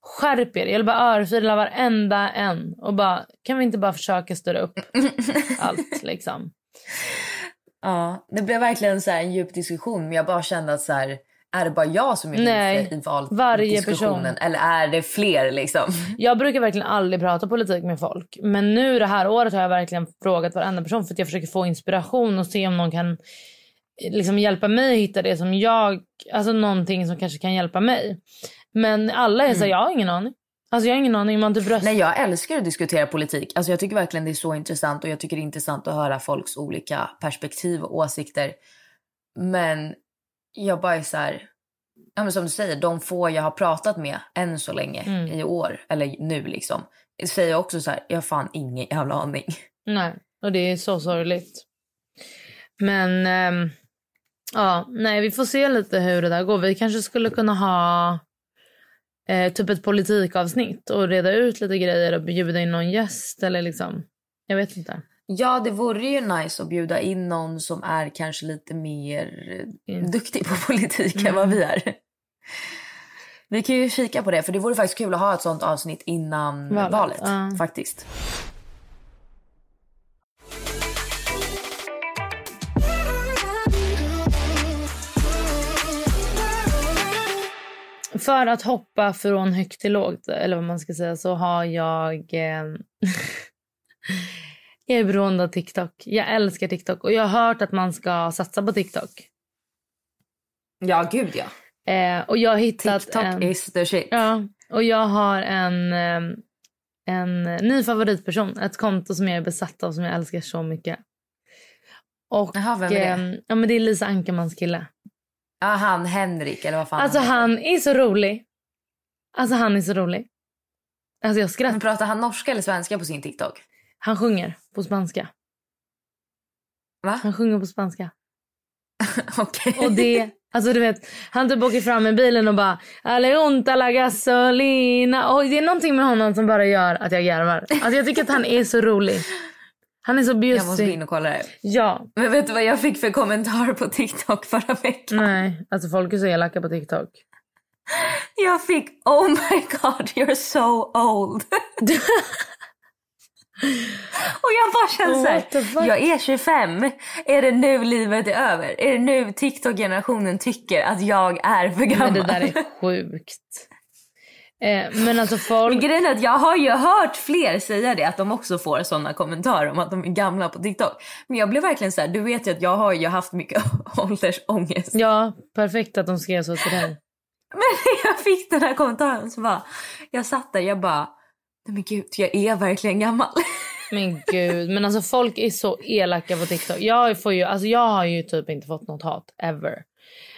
Skärp er. Jag vill bara örfila varenda en och bara kan vi inte bara försöka styra upp allt liksom. Ja, det blev verkligen så här en djup diskussion men jag bara kände att så här, är det bara jag som är Nej, i varje valdiskussionen eller är det fler liksom? Jag brukar verkligen aldrig prata politik med folk. Men nu det här året har jag verkligen frågat varenda person för att jag försöker få inspiration och se om någon kan liksom hjälpa mig hitta det som jag, alltså någonting som kanske kan hjälpa mig. Men alla är så här, jag har ingen aning. Alltså jag har ingen aning. Man typ röstar. Nej, jag älskar att diskutera politik. Alltså, jag tycker verkligen det är så intressant och jag tycker det är intressant att höra folks olika perspektiv och åsikter. Men jag bara är så här, ja, men som du säger, de få jag har pratat med än så länge Mm. i år, eller nu liksom, säger också så här, jag har fan ingen jävla aning. Nej, och det är så sorgligt. Men ehm, ja, nej, vi får se lite hur det där går. Vi kanske skulle kunna ha eh, typ ett politikavsnitt och reda ut lite grejer och bjuda in någon gäst eller liksom. Jag vet inte. Ja, det vore ju nice att bjuda in någon som är kanske lite mer eh, Mm. duktig på politik än vad vi är. Vi kan ju kika på det, för det vore faktiskt kul att ha ett sånt avsnitt innan Valet, valet. ja. Faktiskt. För att hoppa från högt till lågt, eller vad man ska säga, så har jag... Eh, jag är beroende av TikTok. Jag älskar TikTok och jag har hört att man ska satsa på TikTok. Ja, gud ja. Eh, och jag har hittat TikTok en... is the shit. Ja, och jag har en, eh, en ny favoritperson. Ett konto som jag är besatt av som jag älskar så mycket. Och Jaha, vem är det? eh, ja, men det är Lisa Ankermans kille. Ja, han Henrik eller vad fan Alltså heter. han är så rolig. Alltså han är så rolig. Alltså jag Men skrattar. pratar han norska eller svenska på sin TikTok? Han sjunger på spanska. Va? Han sjunger på spanska. Okej. Och det, alltså du vet, han typ åker fram i bilen och bara Aleonta la gasolina. Och det är någonting med honom som bara gör att jag garvar. Alltså jag tycker att han är så rolig. Han är så Jag måste gå bjussig. in och kolla det. Ja, Men vet du vad jag fick för kommentar på TikTok förra veckan? nej, alltså folk är så elaka på TikTok. Jag fick oh my god you're so old. Och jag bara känner så What the här, fuck? jag är 25. Är det nu livet är över? Är det nu TikTok-generationen tycker att jag är för gammal? Men det där är sjukt. Eh, men alltså Men folk, grejen är att jag har ju hört fler säga det, att de också får sådana kommentarer om att de är gamla på TikTok. Men jag blev verkligen så här, du vet ju att jag har ju haft mycket åldersångest. ja perfekt att de skrev så till dig. Men när jag fick den här kommentaren så bara, jag satt där, jag bara, nej men gud, jag är verkligen gammal. Men gud, men alltså folk är så elaka på TikTok. Jag, får ju, alltså jag har ju typ inte fått något hat ever.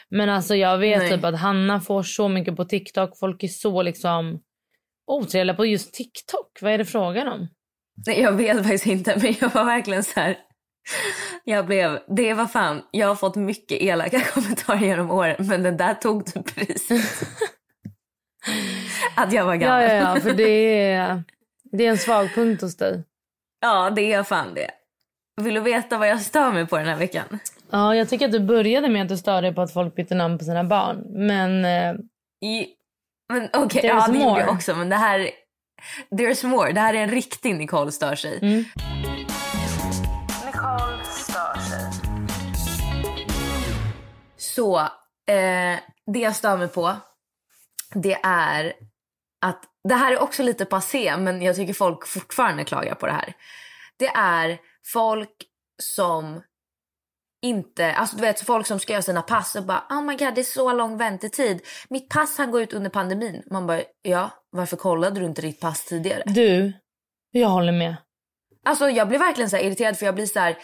Men alltså jag vet Nej. typ att Hanna får så mycket på TikTok. Folk är så liksom otrevliga på just TikTok. Vad är det frågan om? Nej, jag vet faktiskt inte, men jag var verkligen så här. Jag blev, det var fan, jag har fått mycket elaka kommentarer genom åren, men den där tog du priset. Att jag var Ja, gammal. ja, ja, för det är, det är en svag punkt hos dig. Ja, det är fan det. Vill du veta vad jag stör mig på den här veckan? Ja, jag tycker att du började med att du störde dig på att folk bytte namn på sina barn. Men eh, I, men okej, There's ja det gjorde jag också, men det här... There's more. Det här är en riktig Nicole stör sig. Mm. Så eh, det jag stör mig på, det är att det här är också lite passé, men jag tycker folk fortfarande klagar på det här. Det är folk som inte, alltså du vet folk som ska göra sina pass och bara oh my god det är så lång väntetid. Mitt pass han går ut under pandemin. Man bara ja, varför kollade du inte ditt pass tidigare? du, jag håller med. Alltså jag blir verkligen så irriterad för jag blir så här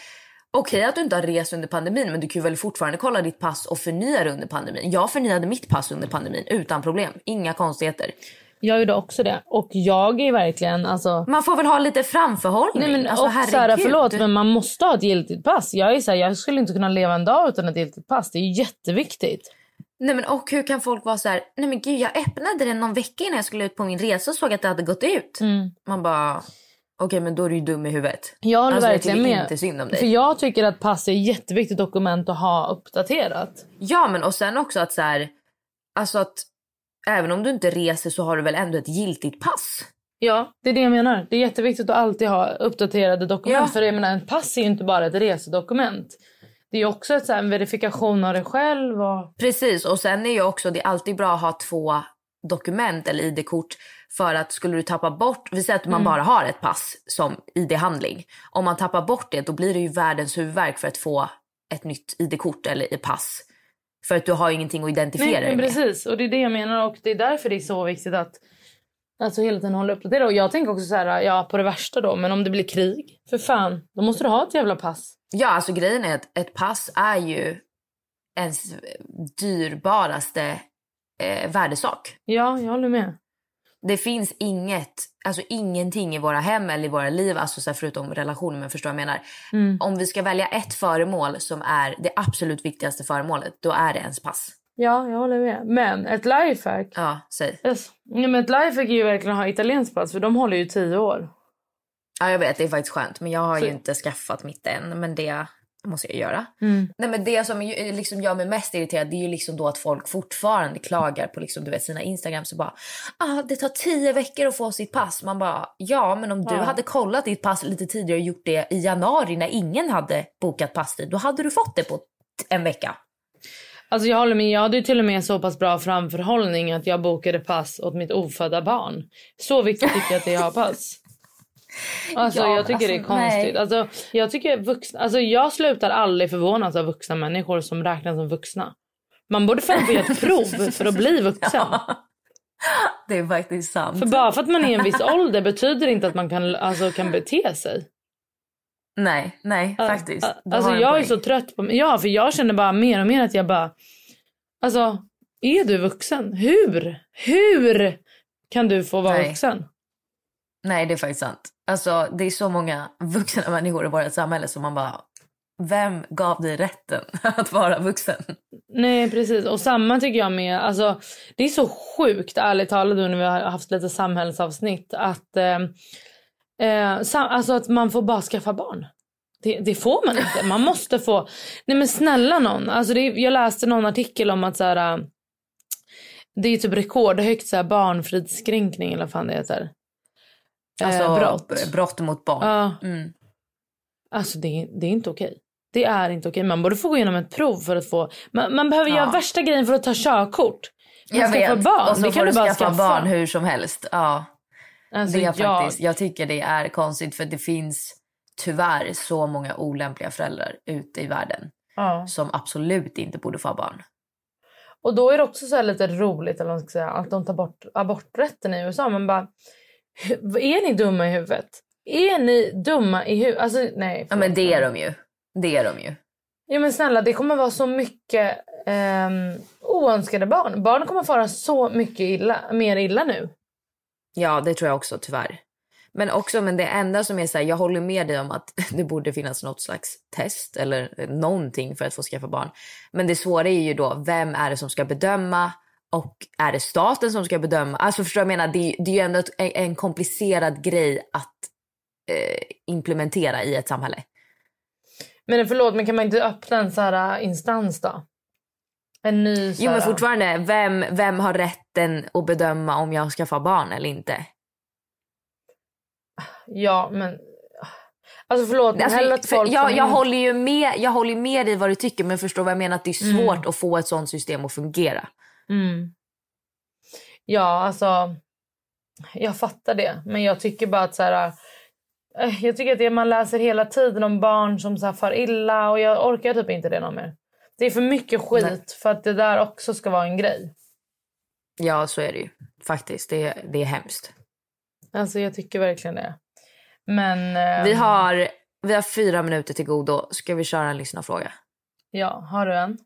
okej att du inte har rest under pandemin men du kan väl fortfarande kolla ditt pass och förnya det under pandemin. Jag förnyade mitt pass under pandemin utan problem, inga konstigheter. Jag gjorde också det. Och jag är verkligen alltså... Man får väl ha lite framförhållning. Nej men alltså, och Sara, herregud. förlåt men man måste ha ett giltigt pass. Jag är så här, jag skulle inte kunna leva en dag utan ett giltigt pass. Det är jätteviktigt. Nej men och hur kan folk vara så här, nej men gud jag öppnade den någon vecka innan jag skulle ut på min resa och såg att det hade gått ut. Mm. Man bara, okej men då är du ju dum i huvudet. Jag håller Alltså, verkligen med. inte synd om dig. För jag tycker att pass är ett jätteviktigt dokument att ha uppdaterat. Ja men och sen också att så här, alltså att även om du inte reser så har du väl ändå ett giltigt pass. Ja, det är det jag menar. Det är jätteviktigt att alltid ha uppdaterade dokument. Ja. För jag menar, en pass är ju inte bara ett resedokument. Det är också ett, så här, en verifikation av dig själv. Och... Precis och sen är ju också det är alltid bra att ha två dokument eller ID-kort för att skulle du tappa bort, vi säger att man bara har ett pass som ID-handling. Om man tappar bort det då blir det ju världens huvudvärk för att få ett nytt ID-kort eller ett pass. För att du har ingenting att identifiera Nej, dig med. precis. Och det är det jag menar. Och det är därför det är så viktigt att alltså, hela tiden hålla uppdaterad. Och jag tänker också så här, ja på det värsta då. Men om det blir krig, för fan. Då måste du ha ett jävla pass. Ja, alltså grejen är att ett pass är ju ens dyrbaraste eh, värdesak. Ja, jag håller med. Det finns inget, alltså ingenting i våra hem eller i våra liv, alltså så förutom relationer, men förstår jag menar. Mm. Om vi ska välja ett föremål som är det absolut viktigaste föremålet, då är det ens pass. Ja, jag håller med. Men ett lifehack. Ja, säg. Yes. Nej, men ett lifehack är ju verkligen att ha italienskt pass. För de håller ju tio år. Ja, jag vet, det är faktiskt skönt, men jag har Så- ju inte skaffat mitt än, men det måste jag göra. Mm. Nej, men det som liksom gör mig mest irriterad det är ju liksom då att folk fortfarande klagar på liksom, du vet, sina Instagram så bara ah, det tar tio veckor att få sitt pass. Man bara ja men om du Ja. hade kollat ditt pass lite tidigare och gjort det i januari när ingen hade bokat passtid då hade du fått det på en vecka. Alltså jag håller med. Jag hade ju till och med så pass bra framförhållning att jag bokade pass åt mitt ofödda barn. Så viktigt tycker jag att det är att ha pass. Alltså Ja, jag tycker det är alltså, konstigt. nej. Alltså, jag tycker vuxna, alltså jag slutar aldrig förvånas av vuxna människor som räknas som vuxna. Man borde fan få göra ett prov för att bli vuxen. Det är faktiskt sant. För bara för att man är i en viss ålder betyder det inte att man kan, alltså, kan bete sig. Nej, nej faktiskt. Ä- Du Alltså jag är poäng. så trött på Ja, för jag känner bara mer och mer att jag bara... Alltså, är du vuxen? Hur? Hur kan du få vara Nej. vuxen? Nej det är faktiskt sant. Alltså det är så många vuxna människor i vårt samhälle som man bara vem gav dig rätten att vara vuxen? Nej precis och samma tycker jag med, alltså det är så sjukt ärligt talat nu när vi har haft lite samhällsavsnitt att eh, eh, sam, alltså att man får bara skaffa barn. Det, det, får man inte. Man måste få. Nej men snälla någon. Alltså det, jag läste någon artikel om att så här, äh, det är typ rekordhögt så här, barnfridskränkning eller vad fan det heter. Alltså eh, brott. brott mot barn. Ja. Mm. Alltså det, det är inte okej. Det är inte okej. Man borde få gå igenom ett prov för att få... Man, man behöver ja. göra värsta grejen för att ta körkort. Man jag vet. barn. Och så det får du skaffa, skaffa barn hur som helst. Ja. Alltså, det är jag... faktiskt, jag tycker det är konstigt för det finns tyvärr så många olämpliga föräldrar ute i världen ja. som absolut inte borde få barn. Och då är det också så lite roligt eller man ska säga, att de tar bort aborträtten i USA. Men bara, är ni dumma i huvudet? Är ni dumma i huvudet? Alltså, nej. Ja, men det är de ju. Det är de ju. Ja, men snälla, det kommer vara så mycket um, oönskade barn. Barn kommer fara så mycket illa, mer illa nu. Ja, det tror jag också tyvärr. Men också, men det enda som är så här, jag håller med dig om att det borde finnas något slags test eller någonting för att få skaffa barn. Men det svåra är ju då, vem är det som ska bedöma? Och är det staten som ska bedöma? Alltså förstår jag menar, det, det är ju ändå en komplicerad grej att eh, implementera i ett samhälle. Men förlåt, men kan man inte öppna en så här äh, instans då? En ny så här... Jo men fortfarande, vem, vem har rätten att bedöma om jag ska få barn eller inte? Ja, men... Alltså förlåt, men alltså, att folk jag, jag, håller ju med, jag håller med i vad du tycker men förstår vad jag menar att det är mm. svårt mm. att få ett sånt system att fungera. Mm. Ja, alltså... Jag fattar det. Men jag tycker bara att så här... Eh, jag tycker att det man läser hela tiden om barn som så här far illa och jag orkar typ inte det någon mer. Det är för mycket skit Nej. för att det där också ska vara en grej. Ja, så är det ju. Faktiskt. Det, det är hemskt. Alltså jag tycker verkligen det. Men... Eh, vi, har, vi har fyra minuter till godo. Ska vi köra en lyssnarfråga? Ja, har du en?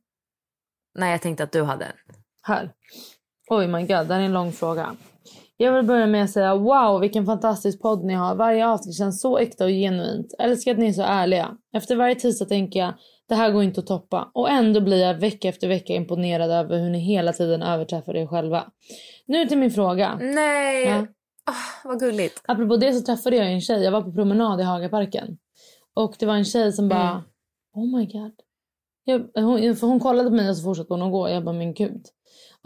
Nej, jag tänkte att du hade en. Här. Oj my god, det är en lång fråga. Jag vill börja med att säga wow vilken fantastisk podd ni har. Varje avsnitt känns så äkta och genuint. Älskar att ni är så ärliga. Efter varje tisdag tänker jag det här går inte att toppa. Och ändå blir jag vecka efter vecka imponerad över hur ni hela tiden överträffar er själva. Nu till min fråga. Nej! Ja. Oh, vad gulligt. Apropå det så träffade jag en tjej. Jag var på promenad i Hagaparken. Och det var en tjej som bara... Mm. Oh my god. Jag, hon, för hon kollade på mig och så fortsatte hon att gå. Jag bara, men gud.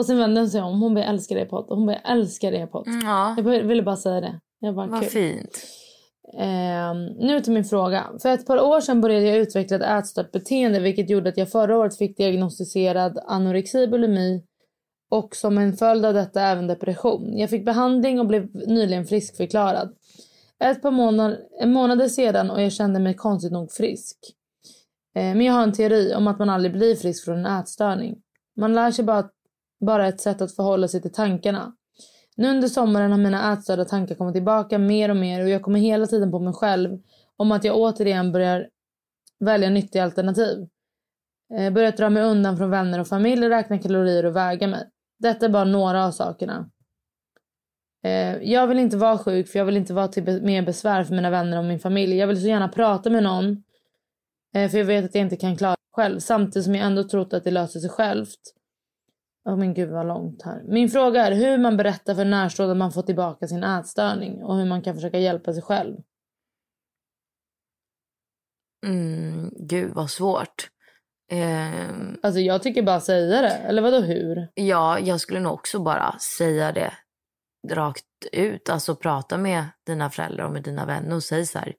Och sen vände hon sig om. Hon bara, jag älskar er podd. Hon bara, jag älskar er podd. Mm, ja. Jag ville bara säga det. Jag bara, Vad kul. fint. Eh, nu till min fråga. För ett par år sedan började jag utveckla ett ätstört beteende vilket gjorde att jag förra året fick diagnostiserad anorexi, bulimi och som en följd av detta även depression. Jag fick behandling och blev nyligen friskförklarad. Ett par månader, månader sedan och jag kände mig konstigt nog frisk. Eh, men jag har en teori om att man aldrig blir frisk från en ätstörning. Man lär sig bara, bara ett sätt att förhålla sig till tankarna. Nu under sommaren har mina ätstörda tankar kommit tillbaka mer och mer och jag kommer hela tiden på mig själv om att jag återigen börjar välja nyttiga alternativ. Eh, jag börjat dra mig undan från vänner och familj, räkna kalorier och väga mig. Detta är bara några av sakerna. Eh, jag vill inte vara sjuk för jag vill inte vara till mer besvär för mina vänner och min familj. Jag vill så gärna prata med någon eh, för jag vet att jag inte kan klara det själv samtidigt som jag ändå trott att det löser sig självt. Oh, men gud vad långt här. Min fråga är hur man berättar för närstående man får tillbaka sin ätstörning och hur man kan försöka hjälpa sig själv. Mm, gud vad svårt. Eh, alltså jag tycker bara säga det. Eller vadå hur? Ja, jag skulle nog också bara säga det rakt ut. Alltså prata med dina föräldrar och med dina vänner och säg så här.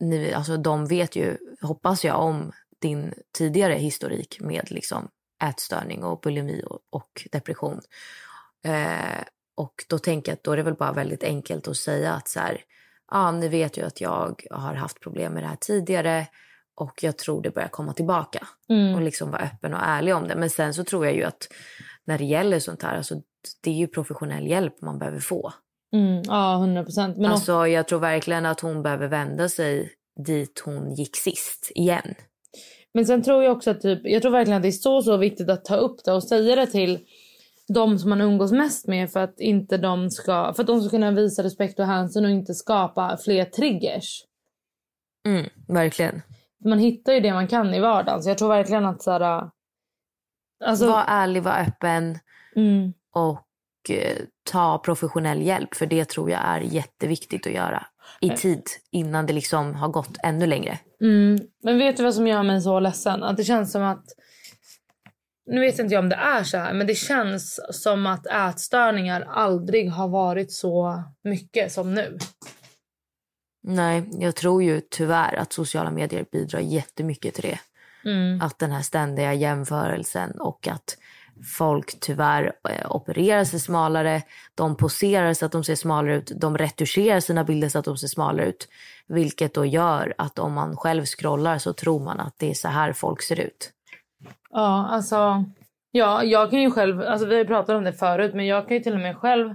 Ni, alltså de vet ju, hoppas jag, om din tidigare historik med liksom ätstörning och bulimi och, depression. Eh, och då tänker jag att då är det väl bara väldigt enkelt att säga att så här, ja, ni vet ju att jag har haft problem med det här tidigare och jag tror det börjar komma tillbaka. Mm. Och liksom vara öppen och ärlig om det. Men sen så tror jag ju att när det gäller sånt här, alltså, det är ju professionell hjälp man behöver få. Mm, ja, hundra procent. Alltså, jag tror verkligen att hon behöver vända sig dit hon gick sist igen. Men sen tror jag också att typ, jag tror verkligen att det är så, så viktigt att ta upp det och säga det till de som man umgås mest med för att inte de ska, för att de ska kunna visa respekt och hänsyn och inte skapa fler triggers. Mm, verkligen. man hittar ju det man kan i vardagen. Så jag tror verkligen att så här, alltså, Var ärlig, var öppen mm, och eh, ta professionell hjälp. För det tror jag är jätteviktigt att göra i tid innan det liksom har gått ännu längre. mm. Men vet du vad som gör mig så ledsen? Att det känns som att nu vet inte jag om det är så här, men det känns som att ätstörningar aldrig har varit så mycket som nu. Nej, jag tror ju tyvärr att sociala medier bidrar jättemycket till det. Mm. Att den här ständiga jämförelsen och att folk tyvärr eh, opererar sig smalare. De poserar så att de ser smalare ut. De retuscherar sina bilder så att de ser smalare ut. Vilket då gör att om man själv scrollar så tror man att det är så här folk ser ut. Ja, alltså. Ja, jag kan ju själv, alltså vi har pratat om det förut, men jag kan ju till och med själv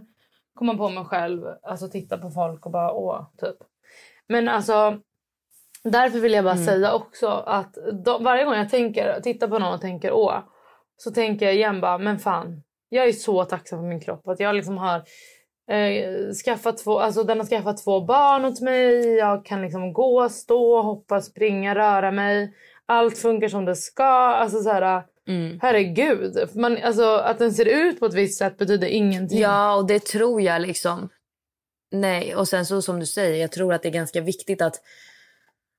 komma på mig själv, alltså titta på folk och bara åh, typ. Men alltså, därför vill jag bara säga också att de, varje gång jag tänker, tittar på någon och tänker åh, så tänker jag igen bara, men fan, jag är så tacksam för min kropp. Att jag liksom har eh, skaffat två, alltså den har skaffat två barn åt mig. Jag kan liksom gå, stå, hoppa, springa, röra mig. Allt funkar som det ska. Alltså så här, herregud. Man, alltså, att den ser ut på ett visst sätt betyder ingenting. Ja, och det tror jag liksom. Nej, och sen så som du säger, jag tror att det är ganska viktigt att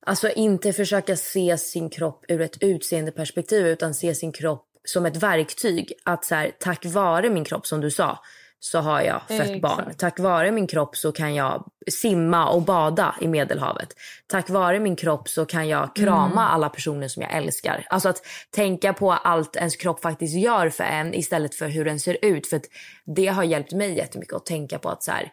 alltså inte försöka se sin kropp ur ett utseendeperspektiv utan se sin kropp som ett verktyg. Att så här, tack vare min kropp som du sa så har jag fött Exakt. barn. Tack vare min kropp så kan jag simma och bada i Medelhavet. Tack vare min kropp så kan jag krama alla personer som jag älskar. Alltså att tänka på allt ens kropp faktiskt gör för en istället för hur den ser ut. För det har hjälpt mig jättemycket att tänka på att så här,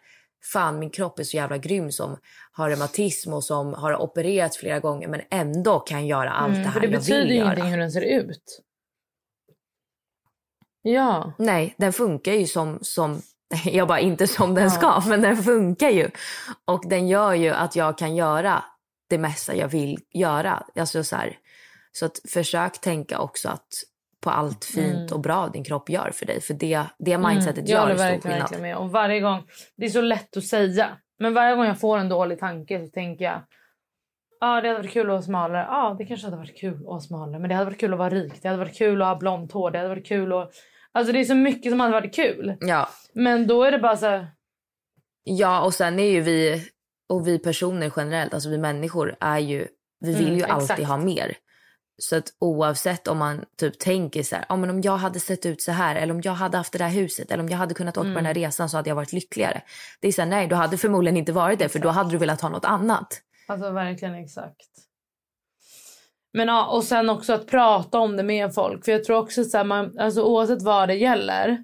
fan min kropp är så jävla grym som har reumatism och som har opererats flera gånger men ändå kan göra allt det Mm, här för det jag betyder vill göra. ingenting hur den ser ut. Ja. Nej, den funkar ju som, som jag bara inte som den ska, men den funkar ju. Och den gör ju att jag kan göra det mesta jag vill göra. Alltså så, här, så att försök tänka också att på allt fint och bra din kropp gör för dig. För det, det mindsetet Mm, jag gör stor skillnad. med. Och varje gång, det är så lätt att säga. Men varje gång jag får en dålig tanke så tänker jag Ja, ah, det hade varit kul att vara smalare. Ja, ah, det kanske hade varit kul att vara smalare. Men det hade varit kul att vara rik. Det hade varit kul att ha blont hår. Det hade varit kul att... Alltså det är så mycket som hade varit kul. Ja. Men då är det bara så här... ja, och sen är ju vi, och vi personer generellt, alltså vi människor är ju, vi vill Mm, ju alltid exakt. ha mer. Så att oavsett om man typ tänker så här, ah, men om jag hade sett ut så här eller om jag hade haft det där huset eller om jag hade kunnat åka på den här Mm. resan så hade jag varit lyckligare. Det är så här, nej du hade förmodligen inte varit det för då hade du velat ha något annat. Alltså verkligen exakt. Men ja, och sen också att prata om det med folk. För jag tror också så här, man, alltså oavsett vad det gäller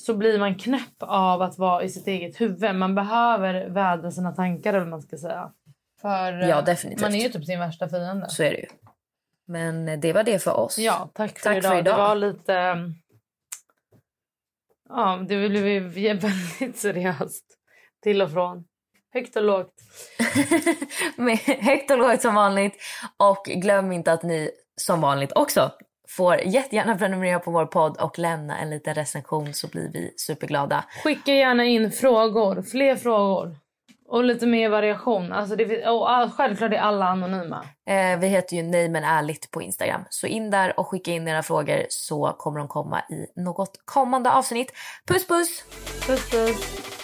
så blir man knäpp av att vara i sitt eget huvud. Man behöver vädra sina tankar eller man ska säga. För eh, Ja, definitivt. man är ju typ sin värsta fiende. Så är det ju. Men det var det för oss. Ja, tack för, Tack idag. för idag. Det var lite... um, Ja, det blev väldigt seriöst. Till och från. Högt och lågt. Högt och lågt som vanligt. Och glöm inte att ni som vanligt också får jättegärna prenumerera på vår podd och lämna en liten recension så blir vi superglada. Skicka gärna in frågor. Fler frågor. Och lite mer variation. Alltså det, och självklart är alla anonyma. Eh, vi heter ju Nej men ärligt på Instagram. Så in där och skicka in era frågor så kommer de komma i något kommande avsnitt. Puss puss! Puss puss.